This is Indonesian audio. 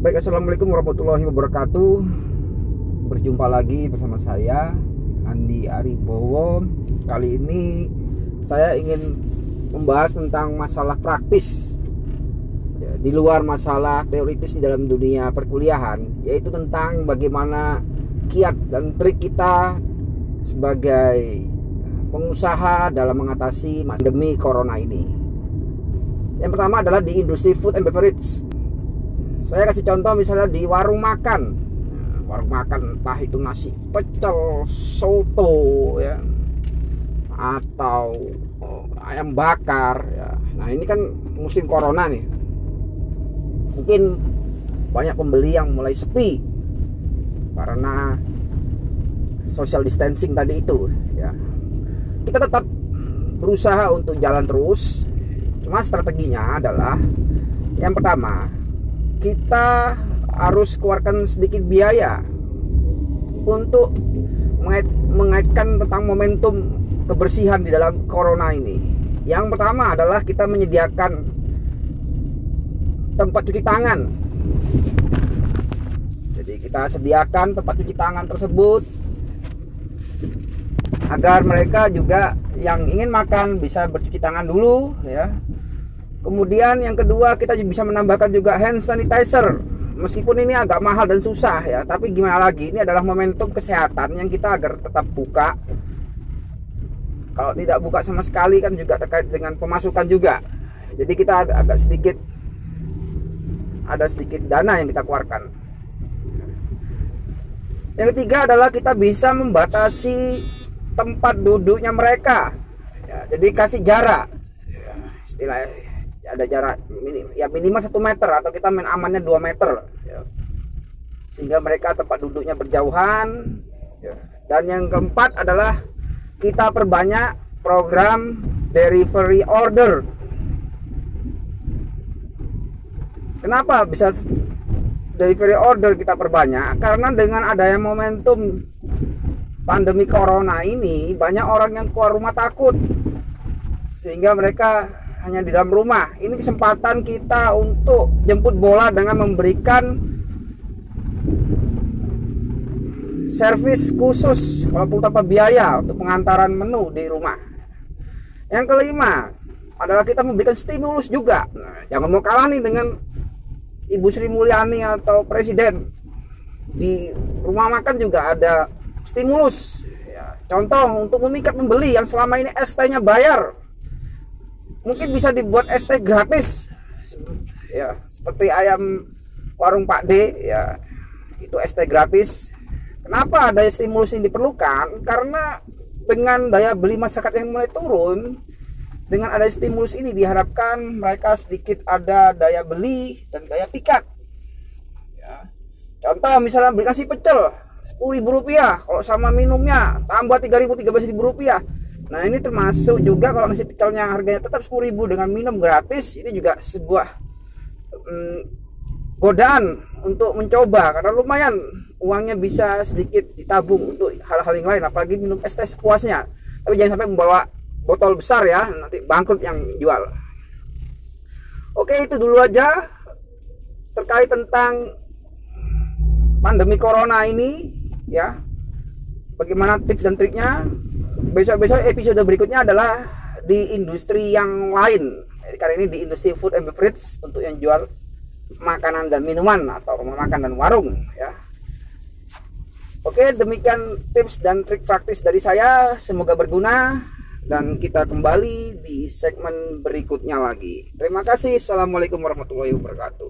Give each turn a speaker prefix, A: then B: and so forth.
A: Baik, Assalamualaikum warahmatullahi wabarakatuh. Berjumpa lagi bersama saya Andi Aribowo. Kali ini saya ingin membahas tentang masalah praktis ya, Di luar masalah teoritis di dalam dunia perkuliahan Yaitu tentang bagaimana kiat dan trik kita Sebagai pengusaha dalam mengatasi pandemi corona ini. Yang pertama adalah di industri food and beverage saya kasih contoh misalnya di warung makan. Nah, warung makan entah itu nasi pecel soto ya. Atau oh, ayam bakar ya. Nah ini kan musim corona nih. Mungkin banyak pembeli yang mulai sepi karena social distancing tadi itu ya. Kita tetap berusaha untuk jalan terus. Cuma strateginya adalah yang pertama kita harus keluarkan sedikit biaya untuk mengait, mengaitkan tentang momentum kebersihan di dalam corona ini. Yang pertama adalah kita menyediakan tempat cuci tangan. Jadi kita sediakan tempat cuci tangan tersebut agar mereka juga yang ingin makan bisa bercuci tangan dulu ya Kemudian yang kedua kita bisa menambahkan juga hand sanitizer. Meskipun ini agak mahal dan susah ya, tapi gimana lagi? Ini adalah momentum kesehatan yang kita agar tetap buka. Kalau tidak buka sama sekali kan juga terkait dengan pemasukan juga. Jadi kita agak sedikit ada sedikit dana yang kita keluarkan. Yang ketiga adalah kita bisa membatasi tempat duduknya mereka. Ya, jadi kasih jarak. Ya, istilahnya ada jarak ya minimal satu meter atau kita main amannya 2 meter. Ya. sehingga mereka tempat duduknya berjauhan. Ya. dan yang keempat adalah kita perbanyak program delivery order. Kenapa bisa delivery order kita perbanyak? Karena dengan adanya momentum pandemi corona ini banyak orang yang keluar rumah takut. Sehingga mereka hanya di dalam rumah. Ini kesempatan kita untuk jemput bola dengan memberikan servis khusus walaupun tanpa biaya untuk pengantaran menu di rumah. Yang kelima adalah kita memberikan stimulus juga. Nah, jangan mau kalah nih dengan Ibu Sri Mulyani atau Presiden di rumah makan juga ada stimulus. Ya, contoh untuk memikat pembeli yang selama ini ST-nya bayar mungkin bisa dibuat ST gratis. Ya seperti ayam warung Pak D ya. Itu ST gratis. Kenapa ada stimulus ini diperlukan? Karena dengan daya beli masyarakat yang mulai turun dengan ada stimulus ini diharapkan mereka sedikit ada daya beli dan daya pikat. Ya. contoh misalnya beli nasi pecel sepuluh ribu rupiah. Kalau sama minumnya tambah tiga ribu tiga belas ribu rupiah Nah ini termasuk juga kalau nasi pecelnya harganya tetap 10.000 dengan minum gratis ini juga sebuah um, godaan untuk mencoba karena lumayan uangnya bisa sedikit ditabung untuk hal-hal yang lain apalagi minum es teh sepuasnya. Tapi jangan sampai membawa botol besar ya nanti bangkrut yang jual. Oke itu dulu aja terkait tentang pandemi corona ini ya. Bagaimana tips dan triknya besok-besok episode berikutnya adalah di industri yang lain. Karena ini di industri food and beverage untuk yang jual makanan dan minuman atau rumah makan dan warung ya. Oke demikian tips dan trik praktis dari saya. Semoga berguna dan kita kembali di segmen berikutnya lagi. Terima kasih. Assalamualaikum warahmatullahi wabarakatuh